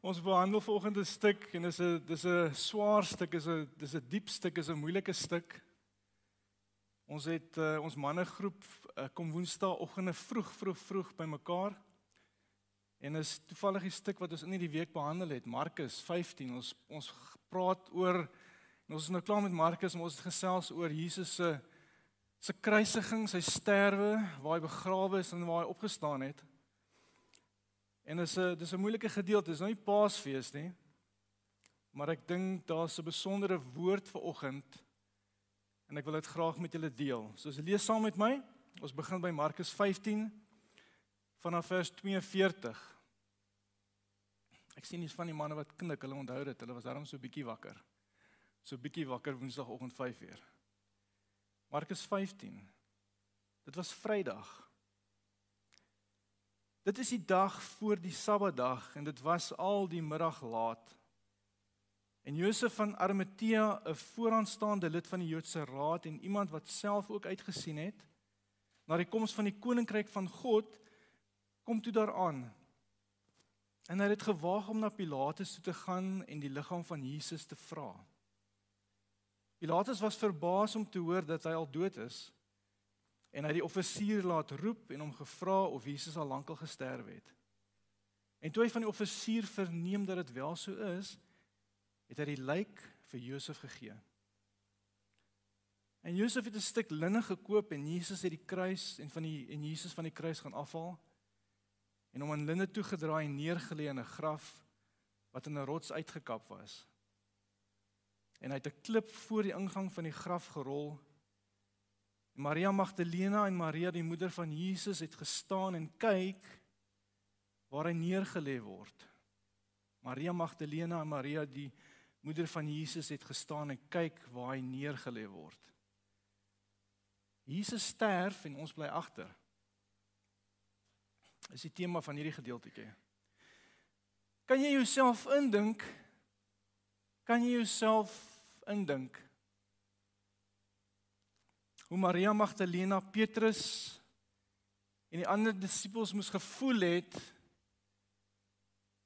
Ons behandel vanoggend 'n stuk en dis 'n dis 'n swaar stuk, is 'n dis 'n diep stuk, is 'n moeilike stuk. Ons het uh, ons mannegroep uh, kom Woensdaagoggende vroeg vroeg vroeg bymekaar. En is toevallig die stuk wat ons in hierdie week behandel het, Markus 15. Ons ons praat oor ons is nou klaar met Markus, maar ons het gesels oor Jesus se se kruisiging, sy sterwe, waar hy begrawe is en waar hy opgestaan het. En is 'n dis 'n moeilike gedeelte. Dis nou nie Paasfees nie. Maar ek dink daar's 'n besondere woord vir oggend en ek wil dit graag met julle deel. So as jy lees saam met my, ons begin by Markus 15 vanaf vers 42. Ek sien hier's van die manne wat knik, hulle onthou dit. Hulle was daarom so bietjie wakker. So bietjie wakker Woensdagoggend 5uur. Markus 15. Dit was Vrydag. Dit is die dag voor die Sabbatdag en dit was al die middag laat. En Josef van Arimatea, 'n vooraanstaande lid van die Joodse Raad en iemand wat self ook uitgesien het na die koms van die koninkryk van God, kom toe daaraan. En hy het gewaag om na Pilatus toe te gaan en die liggaam van Jesus te vra. Pilatus was verbaas om te hoor dat hy al dood is en hy die offisier laat roep en hom gevra of Jesus al lankal gesterf het. En toe hy van die offisier verneem dat dit wel so is, het hy die lijk vir Josef gegee. En Josef het 'n stuk linne gekoop en Jesus het die kruis en van die en Jesus van die kruis gaan afhaal en hom aan linne toegedraai en neergelê in 'n graf wat in 'n rots uitgekap was. En hy het 'n klip voor die ingang van die graf gerol Maria Magdalena en Maria die moeder van Jesus het gestaan en kyk waar hy neergelê word. Maria Magdalena en Maria die moeder van Jesus het gestaan en kyk waar hy neergelê word. Jesus sterf en ons bly agter. Is die tema van hierdie gedeeltjie. Kan jy jouself indink? Kan jy jouself indink? Hoe Maria Magdalena, Petrus en die ander disippels moes gevoel het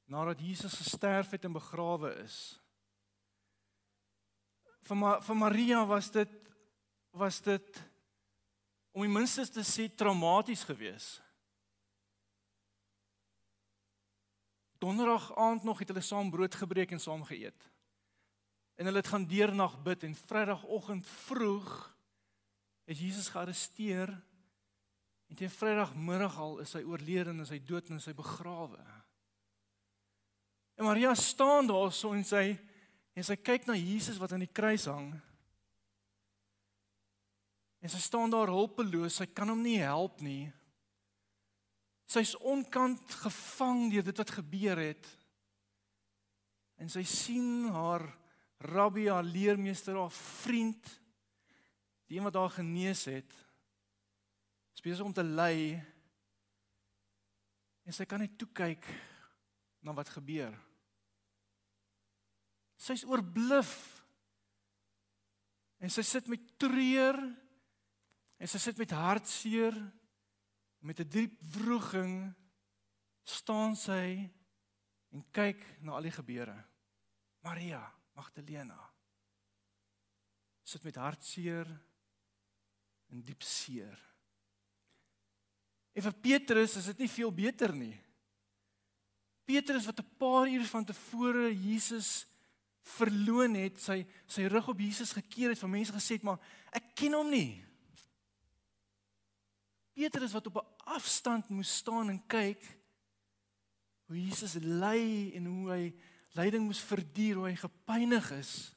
nadat Jesus gesterf het en begrawe is. Vir Ma vir Maria was dit was dit om die minste te sê traumaties geweest. Donderdag aand nog het hulle saam brood gebreek en saam geëet. En hulle het gaan deernag bid en Vrydagoggend vroeg is Jesus gearresteer en teen Vrydagmiddag al is hy oorlede en is hy dood en is hy begrawe. En Maria staan daar so en sy en sy kyk na Jesus wat aan die kruis hang. En sy staan daar hulpeloos, sy kan hom nie help nie. Sy's onkant gevang deur dit wat gebeur het. En sy sien haar rabbi, haar leermeester, haar vriend die een wat haar genees het besig om te ly en sy kan net toe kyk na wat gebeur. Sy's oorbluf. En sy sit met treur en sy sit met hartseer met 'n diep wroging staan sy en kyk na al die gebeure. Maria Magdalena sit met hartseer in diep seer. En vir Petrus is dit nie veel beter nie. Petrus wat 'n paar uur van tevore Jesus verloon het, sy sy rug op Jesus gekeer het, vir mense gesê het, maar ek ken hom nie. Petrus wat op 'n afstand moes staan en kyk hoe Jesus ly en hoe hy lyding moes verduur, hoe hy gepynig is.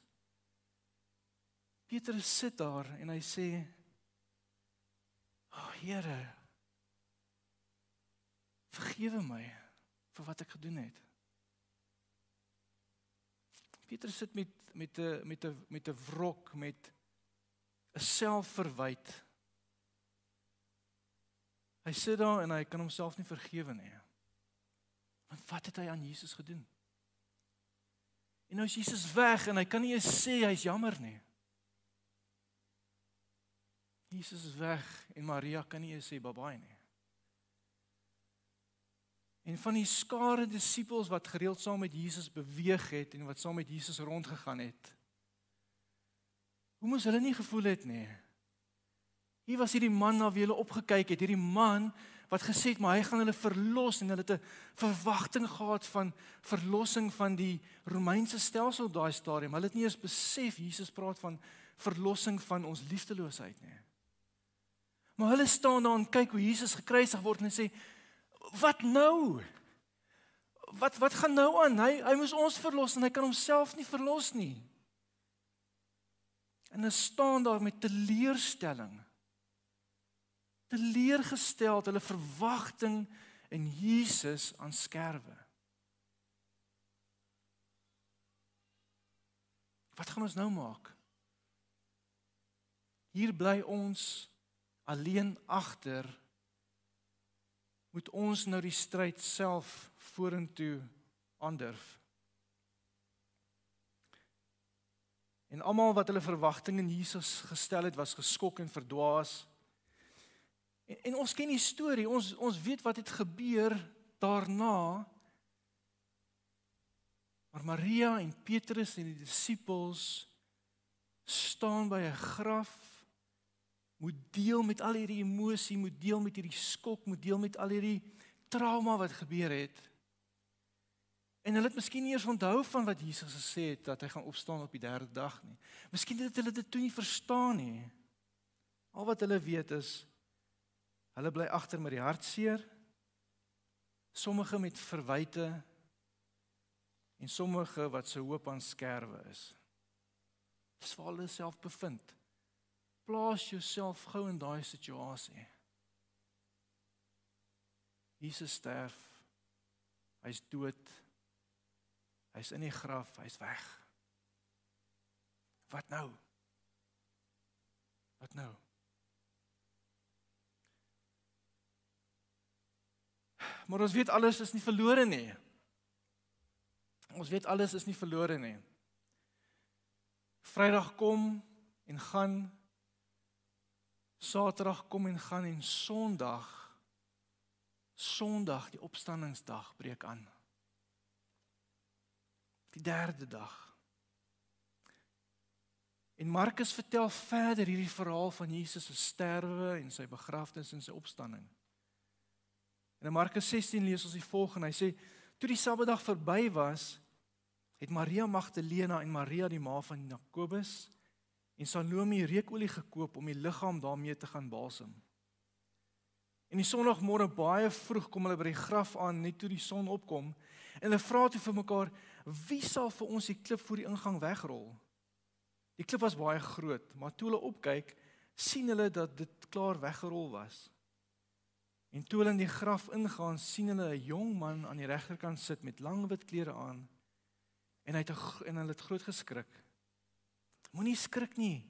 Petrus sit daar en hy sê Here, vergewe my vir wat ek gedoen het. Petrus sit met met 'n met 'n met 'n wrok met 'n selfverwyd. Hy sit daar en hy kan homself nie vergewe nie. Want wat het hy aan Jesus gedoen? En nou is Jesus weg en hy kan nie eens sê hy's jammer nie. Jesus is weg en Maria kan nie sê babaai nie. En van die skare disippels wat gereeld saam met Jesus beweeg het en wat saam met Jesus rondgegaan het. Hoe moes hulle nie gevoel het nie? Hier was hierdie man na wie hulle opgekyk het, hierdie man wat gesê het maar hy gaan hulle verlos en hulle het 'n verwagting gehad van verlossing van die Romeinse stelsel op daai stadium. Hulle het nie eens besef Jesus praat van verlossing van ons liefdeloosheid nie. Maar hulle staan daar en kyk hoe Jesus gekruisig word en sê wat nou? Wat wat gaan nou aan? Hy hy moes ons verlos en hy kan homself nie verlos nie. En hulle staan daar met teleurstelling. Teleurgesteld, hulle verwagting in Jesus aan skerwe. Wat gaan ons nou maak? Hier bly ons alleen agter. Moet ons nou die stryd self vorentoe aandurf? En almal wat hulle verwagtinge in Jesus gestel het, was geskok en verdwaas. En, en ons ken die storie. Ons ons weet wat het gebeur daarna. Maar Maria en Petrus en die disippels staan by 'n graf moet deel met al hierdie emosie, moet deel met hierdie skok, moet deel met al hierdie trauma wat gebeur het. En hulle het miskien nie eens onthou van wat Jesus gesê het dat hy gaan opstaan op die derde dag nie. Miskien het hulle dit toe nie verstaan nie. Al wat hulle weet is hulle bly agter met die hartseer. Sommige met verwyte en sommige wat se hoop aan skerwe is. Dis waar hulle self bevind. Plaas jouself gou in daai situasie. Jesus sterf. Hy's dood. Hy's in die graf, hy's weg. Wat nou? Wat nou? Maar ons weet alles is nie verlore nie. Ons weet alles is nie verlore nie. Vrydag kom en gaan. Saterdag kom en gaan en Sondag Sondag die opstanningsdag breek aan die derde dag. En Markus vertel verder hierdie verhaal van Jesus se sterwe en sy begrafnis en sy opstanding. En in Markus 16 lees ons die volgende. Hy sê toe die Sabbatdag verby was, het Maria Magdalena en Maria die ma van Jakobus en Salome reukolie gekoop om die liggaam daarmee te gaan balsem. En die Sondagmôre baie vroeg kom hulle by die graf aan net toe die son opkom en hulle vra toe vir mekaar wie sal vir ons die klip voor die ingang wegrol? Die klip was baie groot, maar toe hulle opkyk, sien hulle dat dit klaar weggerol was. En toe hulle in die graf ingaan, sien hulle 'n jong man aan die regterkant sit met lang wit klere aan. En hy het en hulle het groot geskrik. Moenie skrik nie,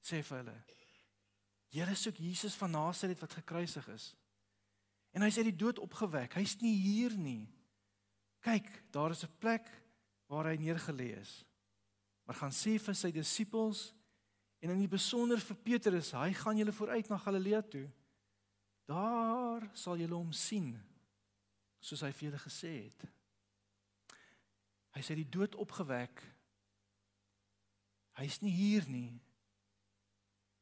sê vir hulle. Julle soek Jesus van Nasaret wat gekruisig is. En hy's uit die dood opgewek. Hy's nie hier nie. Kyk, daar is 'n plek waar hy neergelê is. Maar gaan sê vir sy disippels en in die besonder vir Petrus, hy gaan julle vooruit na Galilea toe. Daar sal julle hom sien soos hy vir julle gesê het. Hy sê die dood opgewek. Hy's nie hier nie.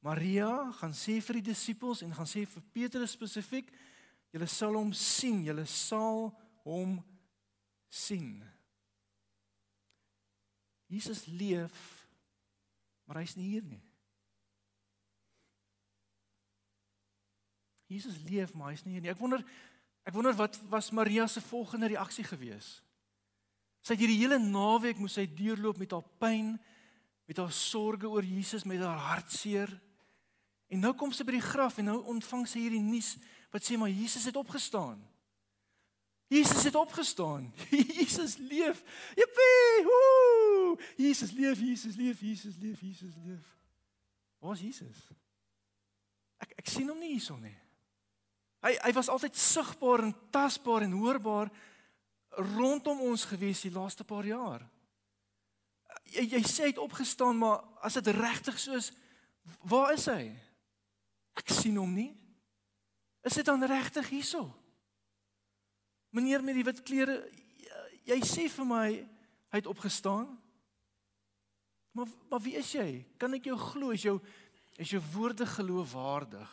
Maria gaan sê vir die disippels en gaan sê vir Petrus spesifiek, julle sal hom sien, julle sal hom sien. Jesus leef, maar hy's nie hier nie. Jesus leef, maar hy's nie hier nie. Ek wonder ek wonder wat was Maria se volgende reaksie gewees? Sy het hierdie hele naweek moes sy deurloop met haar pyn, met haar sorges oor Jesus, met haar hartseer. En nou kom sy by die graf en nou ontvang sy hierdie nuus wat sê maar Jesus het opgestaan. Jesus het opgestaan. Jesus leef. Jippie! Woe! Jesus leef, Jesus leef, Jesus leef, Jesus leef. Waar is Jesus? Ek ek sien hom nie hierson nie. Hy hy was altyd sigbaar en tasbaar en hoorbaar rondom ons gewees die laaste paar jaar. Jy jy sê hy het opgestaan, maar as dit regtig so is, waar is hy? Ek sien hom nie. Is dit dan regtig hierso? Meneer met die wit klere, jy sê vir my hy het opgestaan. Maar maar wie is jy? Kan ek jou glo? Is jou is jou woorde geloofwaardig?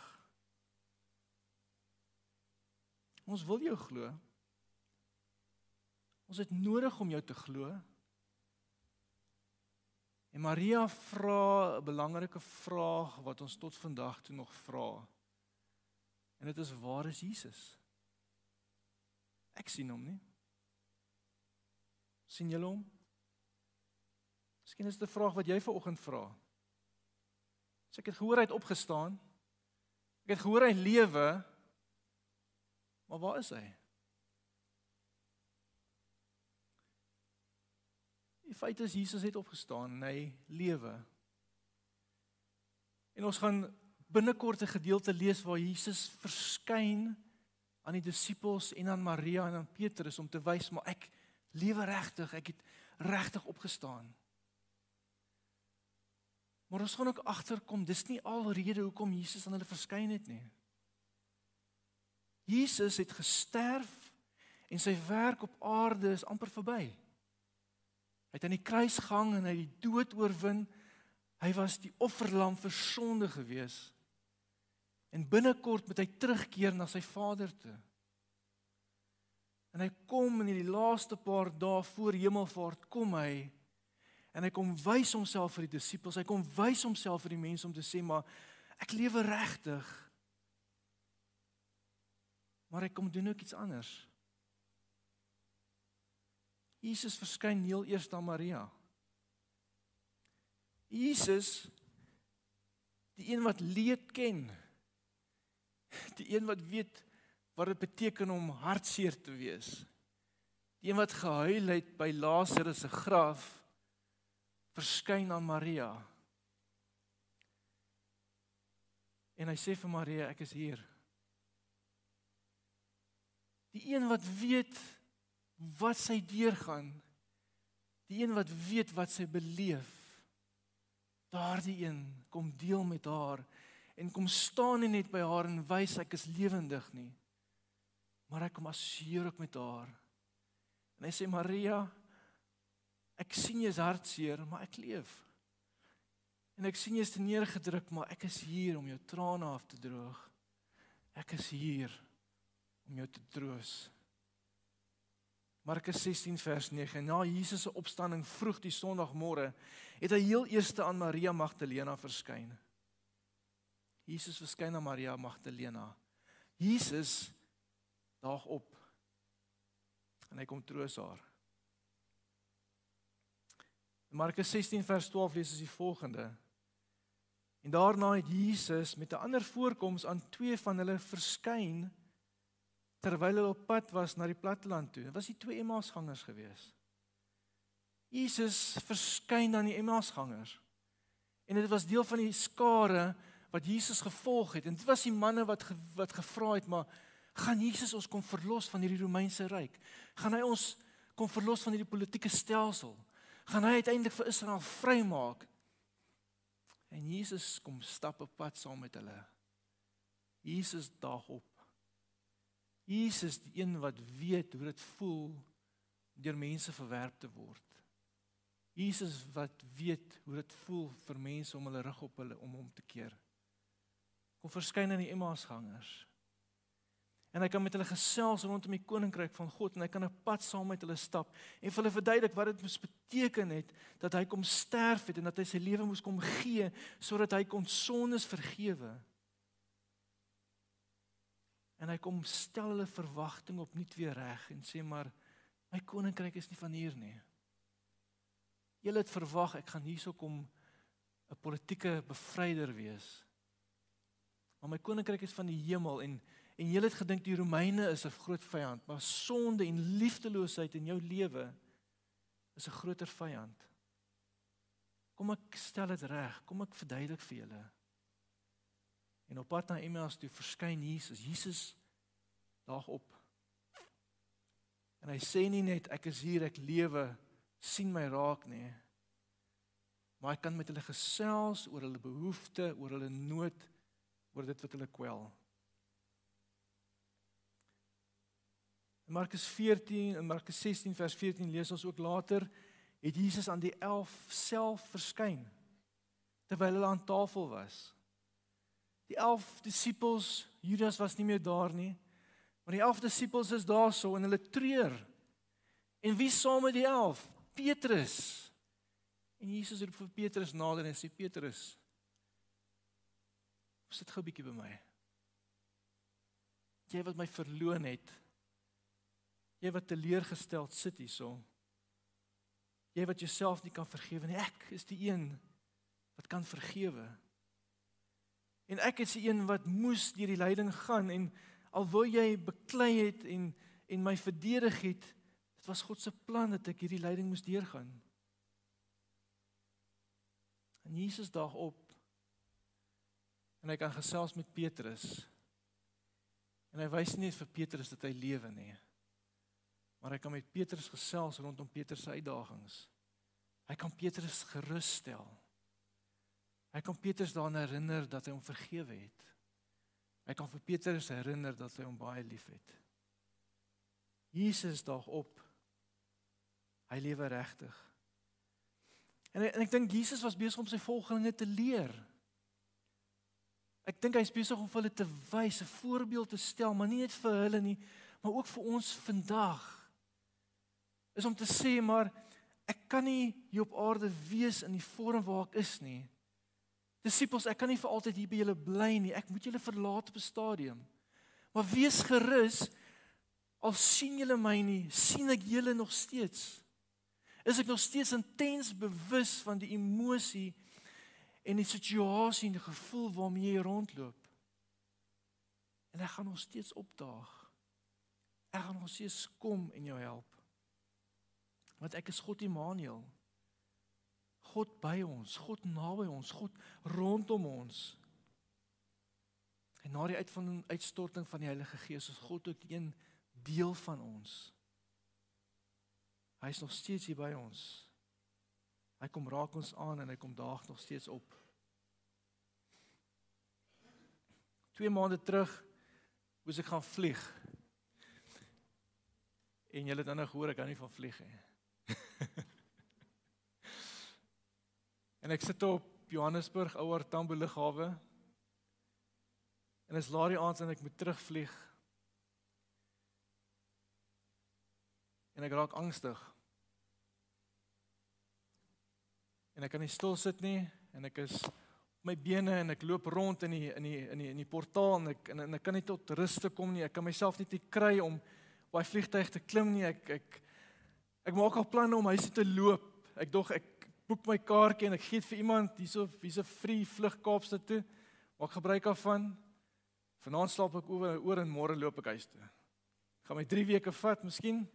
Ons wil jou glo. Ons het nodig om jou te glo. En Maria vra 'n belangrike vraag wat ons tot vandag toe nog vra. En dit is waar is Jesus? Ek sien hom nie. sien julle hom? Miskien is dit 'n vraag wat jy ver oggend vra. As ek het gehoor hy het opgestaan. Ek het gehoor hy lewe. Maar waar is hy? Die feit is Jesus het opgestaan en hy lewe. En ons gaan binnekort 'n gedeelte lees waar Jesus verskyn aan die disippels en aan Maria en aan Petrus om te wys maar ek lewe regtig, ek het regtig opgestaan. Maar ons gaan ook agterkom, dis nie alrede hoekom Jesus aan hulle verskyn het nie. Jesus het gesterf en sy werk op aarde is amper verby. Hy het aan die kruis gehang en hy die dood oorwin. Hy was die offerlam vir sonde gewees. En binnekort moet hy terugkeer na sy Vader toe. En hy kom in die laaste paar dae voor hemelvaart kom hy en hy kom wys homself vir die disippels. Hy kom wys homself vir die mense om te sê maar ek lewe regtig. Maar hy kom doen ook iets anders. Jesus verskyn heel eers aan Maria. Jesus die een wat leed ken. Die een wat weet wat dit beteken om hartseer te wees. Die een wat gehuil het by Lazarus se graf verskyn aan Maria. En hy sê vir Maria, ek is hier. Die een wat weet wat sy deurgaan. Die een wat weet wat sy beleef. Daardie een kom deel met haar en kom staan nie net by haar en wys ek is lewendig nie. Maar hy kom assieer ook met haar. En hy sê Maria, Ek sien jy is hartseer, maar ek leef. En ek sien jy is neergedruk, maar ek is hier om jou trane af te droog. Ek is hier om jou te troos. Markus 16 vers 9. Na Jesus se opstanding vroeg die Sondagmôre, het hy heel eers aan Maria Magdalena verskyn. Jesus verskyn aan Maria Magdalena. Jesus daag op en hy kom troos haar. In Markus 16 vers 12 lees ons die volgende. En daarna het Jesus met 'n ander voorkoms aan twee van hulle verskyn terwyl hulle op pad was na die platteland toe. Dit was die twee Emmausgangers gewees. Jesus verskyn aan die Emmausgangers. En dit was deel van die skare wat Jesus gevolg het. En dit was die manne wat ge, wat gevra het, maar gaan Jesus ons kom verlos van hierdie Romeinse ryk? Gaan hy ons kom verlos van hierdie politieke stelsel? gaan hy uiteindelik vir Israel vrymaak. En Jesus kom stap op pad saam met hulle. Jesus daag op. Jesus die een wat weet hoe dit voel deur mense verwerp te word. Jesus wat weet hoe dit voel vir mense om hulle rug op hulle om hom te keer. Kom verskyn aan die Emmausgangers en hy kan met hulle gesels rondom die koninkryk van God en hy kan 'n pad saam met hulle stap en vir hulle verduidelik wat dit moes beteken het dat hy kom sterf het en dat hy sy lewe moes kom gee sodat hy kon sondes vergewe. En hy kom stel hulle verwagting opnuut weer reg en sê maar my koninkryk is nie van hier nie. Julle het verwag ek gaan hierso kom 'n politieke bevryder wees. Maar my koninkryk is van die hemel en En jy het gedink die Romeine is 'n groot vyand, maar sonde en liefdeloosheid in jou lewe is 'n groter vyand. Kom ek stel dit reg, kom ek verduidelik vir julle. En op pad na Emmaus toe verskyn Jesus. Jesus daag op. En hy sê nie net ek is hier, ek lewe, sien my raak nie. Maar hy kan met hulle gesels oor hulle behoeftes, oor hulle nood, oor dit wat hulle kwel. In Markus 14 en Markus 16 vers 14 lees ons ook later het Jesus aan die 11 self verskyn terwyl hulle aan tafel was. Die 11 disippels, Judas was nie meer daar nie, maar die 11 disippels is daarso en hulle treur. En wie saam met die 11? Petrus. En Jesus roep vir Petrus nader en sê Petrus, sit gou 'n bietjie by my. Jy wat my verloon het. Jy wat teleurgesteld sit hierso. Jy wat jouself nie kan vergewe nie. Ek is die een wat kan vergewe. En ek is die een wat moes deur die lyding gaan en alhoewel jy beklei het en en my verdedig het, dit was God se plan dat ek hierdie lyding moes deurgaan. En Jesus daag op en hy kan gesels met Petrus. En hy wys nie vir Petrus dat hy lewe nie. Maar hy kan met Petrus gesels rondom Petrus se uitdagings. Hy kan Petrus gerus stel. Hy kan Petrus daaraan herinner dat hy hom vergewe het. Hy kan vir Petrus herinner dat hy hom baie liefhet. Jesus daag op. Hy lewe regtig. En, en ek dink Jesus was besig om sy volgelinge te leer Ek dink hy's besig om hulle te wys, 'n voorbeeld te stel, maar nie net vir hulle nie, maar ook vir ons vandag. Is om te sê maar ek kan nie hier op aarde wees in die vorm waar ek is nie. Disippels, ek kan nie vir altyd hier by julle bly nie. Ek moet julle verlaat op 'n stadium. Maar wees gerus al sien julle my nie, sien ek julle nog steeds. Is ek nog steeds intens bewus van die emosie en die situasie en die gevoel waarmee jy rondloop. En ek gaan nog steeds opdaag. Ek gaan nog steeds kom en jou help. Want ek is God Immanuel. God by ons, God naby ons, God rondom ons. En na die uit van uitstorting van die Heilige Gees is God ook een deel van ons. Hy is nog steeds hier by ons. Hy kom raak ons aan en hy kom daag nog steeds op. 2 maande terug moes ek gaan vlieg. En julle het nou gehoor ek kan nie van vlieg nie. En ek sit op Johannesburg ouer Tambo lughawe. En is laat die aand en ek moet terugvlieg. En ek raak angstig. en ek kan nie stil sit nie en ek is op my bene en ek loop rond in die in die in die in die portaal en ek en, en ek kan nie tot rus te kom nie. Ek kan myself nie te kry om op daai vliegtuig te klim nie. Ek ek ek maak al planne om huis toe te loop. Ek dog ek boek my kaartjie en ek gee dit vir iemand hierso wie's 'n free vlug Kaapstad toe. Maak gebruik daarvan. Vanaand slaap ek oor oor en môre loop ek huis toe. Gaan my 3 weke vat miskien,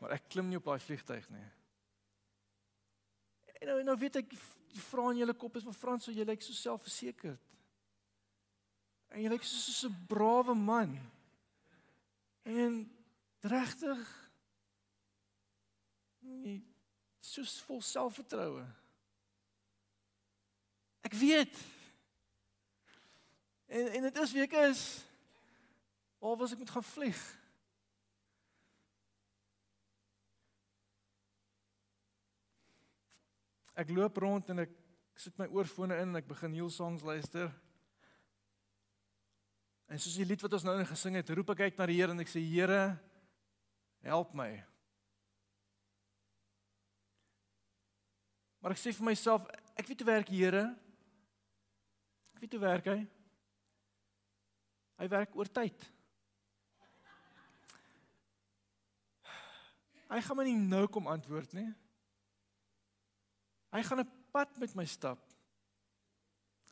maar ek klim nie op daai vliegtuig nie. En nou nou weet ek die vrae in julle kop is maar Frans, so jy lyk so selfversekerd. En jy lyk so so 'n brawe man. En regtig so vol selfvertroue. Ek weet. En en dit is wie ek is. Waar was ek moet gaan vlieg? Ek loop rond en ek sit my oorfone in en ek begin heel songs luister. En soos die lied wat ons nou net gesing het, roep ek uit na die Here en ek sê Here, help my. Maar ek sê vir myself, ek weet hoe werk die Here. Ek weet hoe werk hy. Hy werk oor tyd. Hy gaan my nie nou kom antwoord nie. Hy gaan 'n pad met my stap.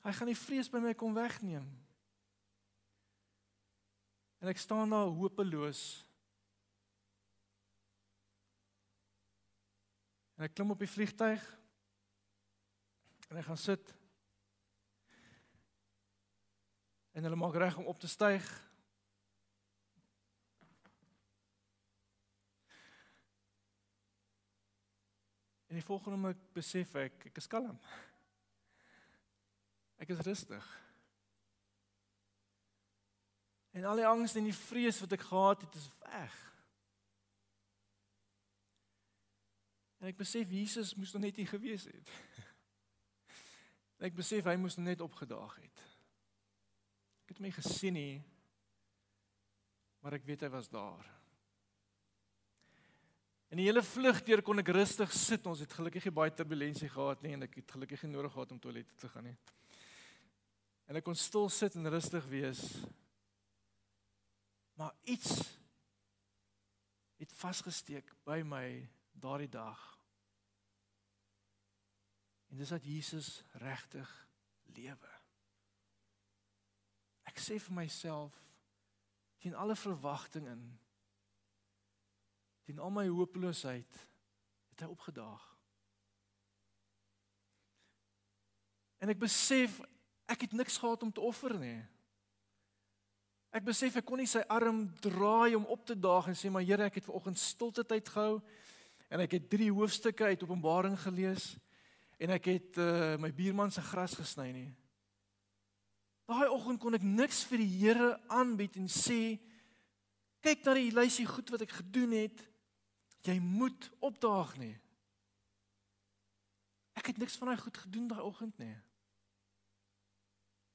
Hy gaan die vrees by my kom wegneem. En ek staan daar hopeloos. En ek klim op die vliegtyg en hy gaan sit. En hulle maak reg om op te styg. En die volgende oomblik besef ek, ek is kalm. Ek is rustig. En al die angs en die vrees wat ek gehad het, is weg. En ek besef Jesus moes nog net hier gewees het. En ek besef hy moes net opgedaag het. Ek het hom nie gesien nie, maar ek weet hy was daar. In die hele vlug deur kon ek rustig sit. Ons het gelukkig nie baie turbulensie gehad nie en ek het gelukkig nie nodig gehad om toilet te gaan nie. En ek kon stil sit en rustig wees. Maar iets het vasgesteek by my daardie dag. En dis dat Jesus regtig lewe. Ek sê vir myself teen alle verwagting in teen al my hopeloosheid het hy opgedaag. En ek besef ek het niks gehad om te offer nie. Ek besef ek kon nie sy arm draai om op te daag en sê maar Here ek het vanoggend stilte tyd gehou en ek het drie hoofstukke uit Openbaring gelees en ek het uh, my buurman se gras gesny nie. Daai oggend kon ek niks vir die Here aanbied en sê kyk na die lysie goed wat ek gedoen het Jy moet opdaag nie. Ek het niks van daai goed gedoen daai oggend nie.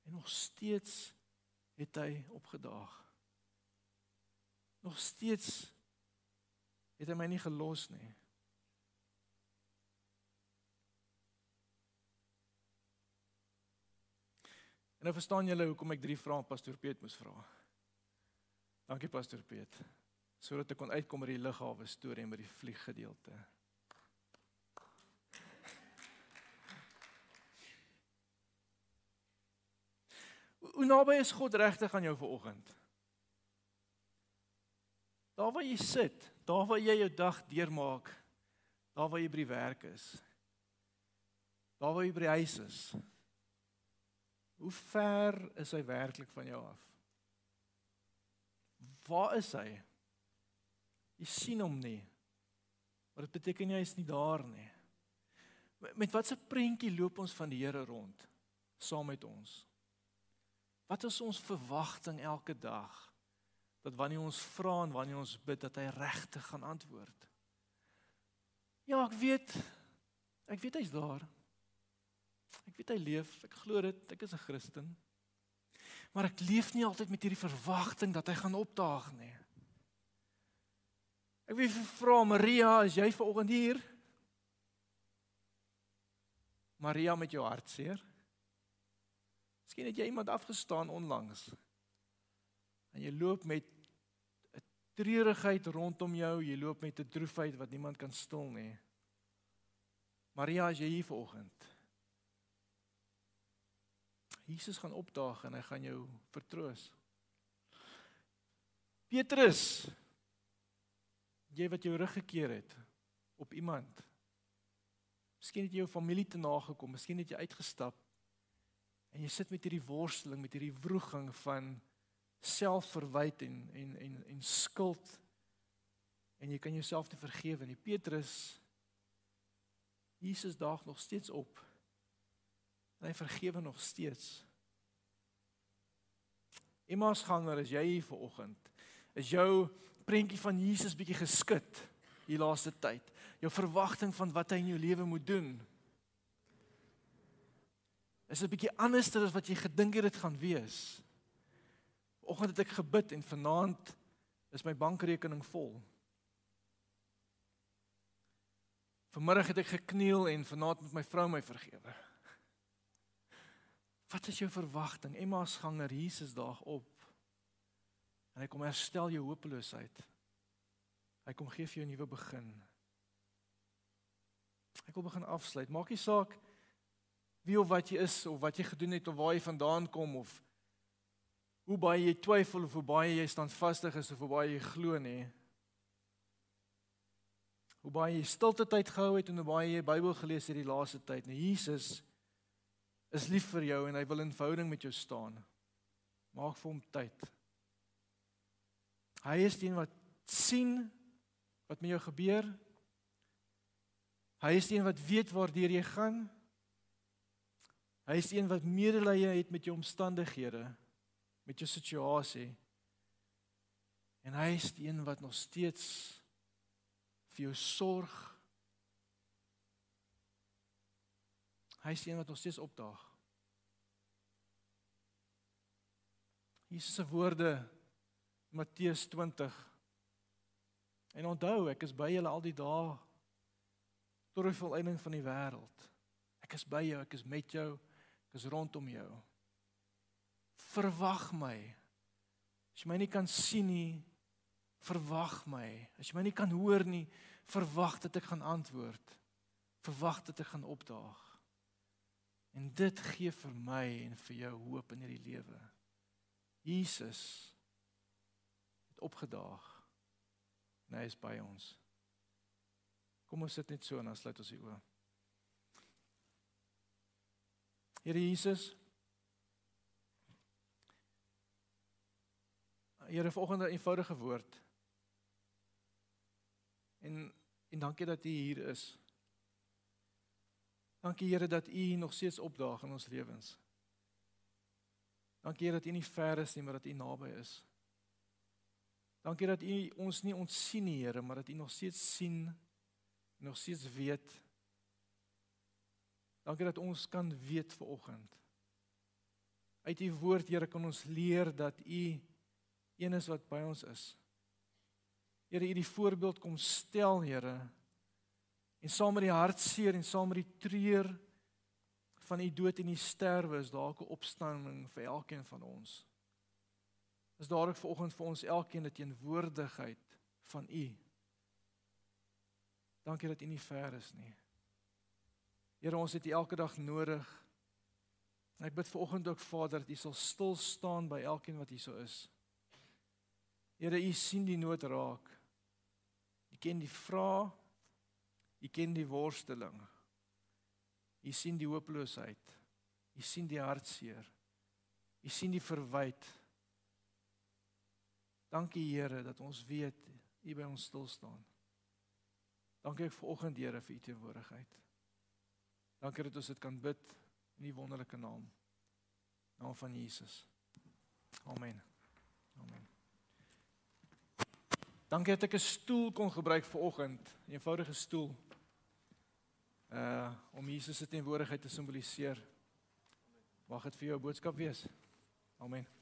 En nog steeds het hy opgedaag. Nog steeds het hy my nie gelos nie. En nou verstaan julle hoekom ek drie vrae pastoor Piet moes vra. Dankie pastoor Piet sodat ek kon uitkom by die lughawe storie en by die vlieggedeelte. Hoe naby is God regtig aan jou vanoggend? Daar waar jy sit, daar waar jy jou dag deurmaak, daar waar jy by die werk is. Daar waar jy by die huis is. Hoe ver is hy werklik van jou af? Waar is hy? Jy sien hom nie. Maar dit beteken nie hy is nie daar nie. Met watse prentjie loop ons van die Here rond saam met ons? Wat is ons verwagting elke dag dat wanneer ons vra en wanneer ons bid dat hy regtig gaan antwoord? Ja, ek weet ek weet hy's daar. Ek weet hy leef. Ek glo dit. Ek is 'n Christen. Maar ek leef nie altyd met hierdie verwagting dat hy gaan opdaag nie. Ek wil vir vra Maria, is jy ver oggend hier? Maria met jou hartseer? Miskien het jy iemand afgestaan onlangs. En jy loop met 'n treurigheid rondom jou, jy loop met 'n droefheid wat niemand kan stil nie. Maria, is jy hier ver oggend? Jesus gaan opdaag en hy gaan jou vertroos. Petrus, jy wat jou rug gekeer het op iemand. Miskien het jy jou familie te nagekom, miskien het jy uitgestap en jy sit met hierdie worsteling, met hierdie wroging van selfverwyd en en en en skuld en jy kan jouself nie vergewe nie. Petrus Jesus daag nog steeds op. En hy vergewe nog steeds. Emmaus ganger, is jy hier vanoggend? Is jou prentjie van Jesus bietjie geskit hier laaste tyd. Jou verwagting van wat hy in jou lewe moet doen. Is 'n bietjie anders as wat jy gedink het dit gaan wees. Vanoggend het ek gebid en vanaand is my bankrekening vol. Vanmiddag het ek gekniel en vanaand moet my vrou my vergewe. Wat is jou verwagting? Emma's ganger Jesus daag op. En hy kom herstel jou hopeloosheid. Hy kom gee vir jou 'n nuwe begin. Ek wil begin afsluit. Maak nie saak wie of wat jy is of wat jy gedoen het of waar jy vandaan kom of hoe baie jy twyfel of hoe baie jy standvastig is of hoe baie jy glo nie. Hoe baie jy stilte tyd gehou het en hoe baie jy Bybel gelees het die laaste tyd. Nee, Jesus is lief vir jou en hy wil in verhouding met jou staan. Maak vir hom tyd. Hy is die een wat sien wat met jou gebeur. Hy is die een wat weet waardeur jy gaan. Hy is die een wat medelee het met jou omstandighede, met jou situasie. En hy is die een wat nog steeds vir jou sorg Hy is een wat ons steeds opdaag. Jesus se woorde Matteus 20. En onthou, ek is by julle al die dae tot die volëinding van die wêreld. Ek is by jou, ek is met jou, ek is rondom jou. Verwag my. As jy my nie kan sien nie, verwag my. As jy my nie kan hoor nie, verwag dat ek gaan antwoord. Verwag dat ek gaan opdaag. En dit gee vir my en vir jou hoop in hierdie lewe. Jesus het opgedaag. En hy is by ons. Kom ons sit net so en dan sluit ons die oë. Here Jesus. Here vanoggend 'n eenvoudige woord. En en dankie dat U hier is. Dankie Here dat U nog steeds opdaag in ons lewens. Dankie Here dat U nie ver is nie, maar dat U naby is. Dankie dat U ons nie ontsien nie, Here, maar dat U nog steeds sien en nog steeds weet. Dankie dat ons kan weet ver oggend. Uit U woord, Here, kan ons leer dat U een is wat by ons is. Here, U die voorbeeld kom stel, Here. En saam met die hartseer en saam met die treur van U dood en U sterwe is daar 'n opstanding vir elkeen van ons. Is daar ook vanoggend vir ons elkeen 'n teenwoordigheid van U. Dankie dat U nie ver is nie. Here, ons het U elke dag nodig. En ek bid vanoggend ook Vader dat U sal stil staan by elkeen wat hier so is. Here, U sien die nood raak. U ken die vrae. U ken die worsteling. U sien die hooploosheid. U sien die hartseer. U sien die verwyd. Dankie Here dat ons weet U by ons stil staan. Dankie ek vir oggend Here vir U teenwoordigheid. Dankie dat ons dit kan bid in U wonderlike naam. Naam van Jesus. Amen. Amen. Dankie dat ek 'n stoel kon gebruik vir oggend, 'n eenvoudige stoel. Uh om Jesus se teenwoordigheid te simboliseer. Mag dit vir jou 'n boodskap wees. Amen.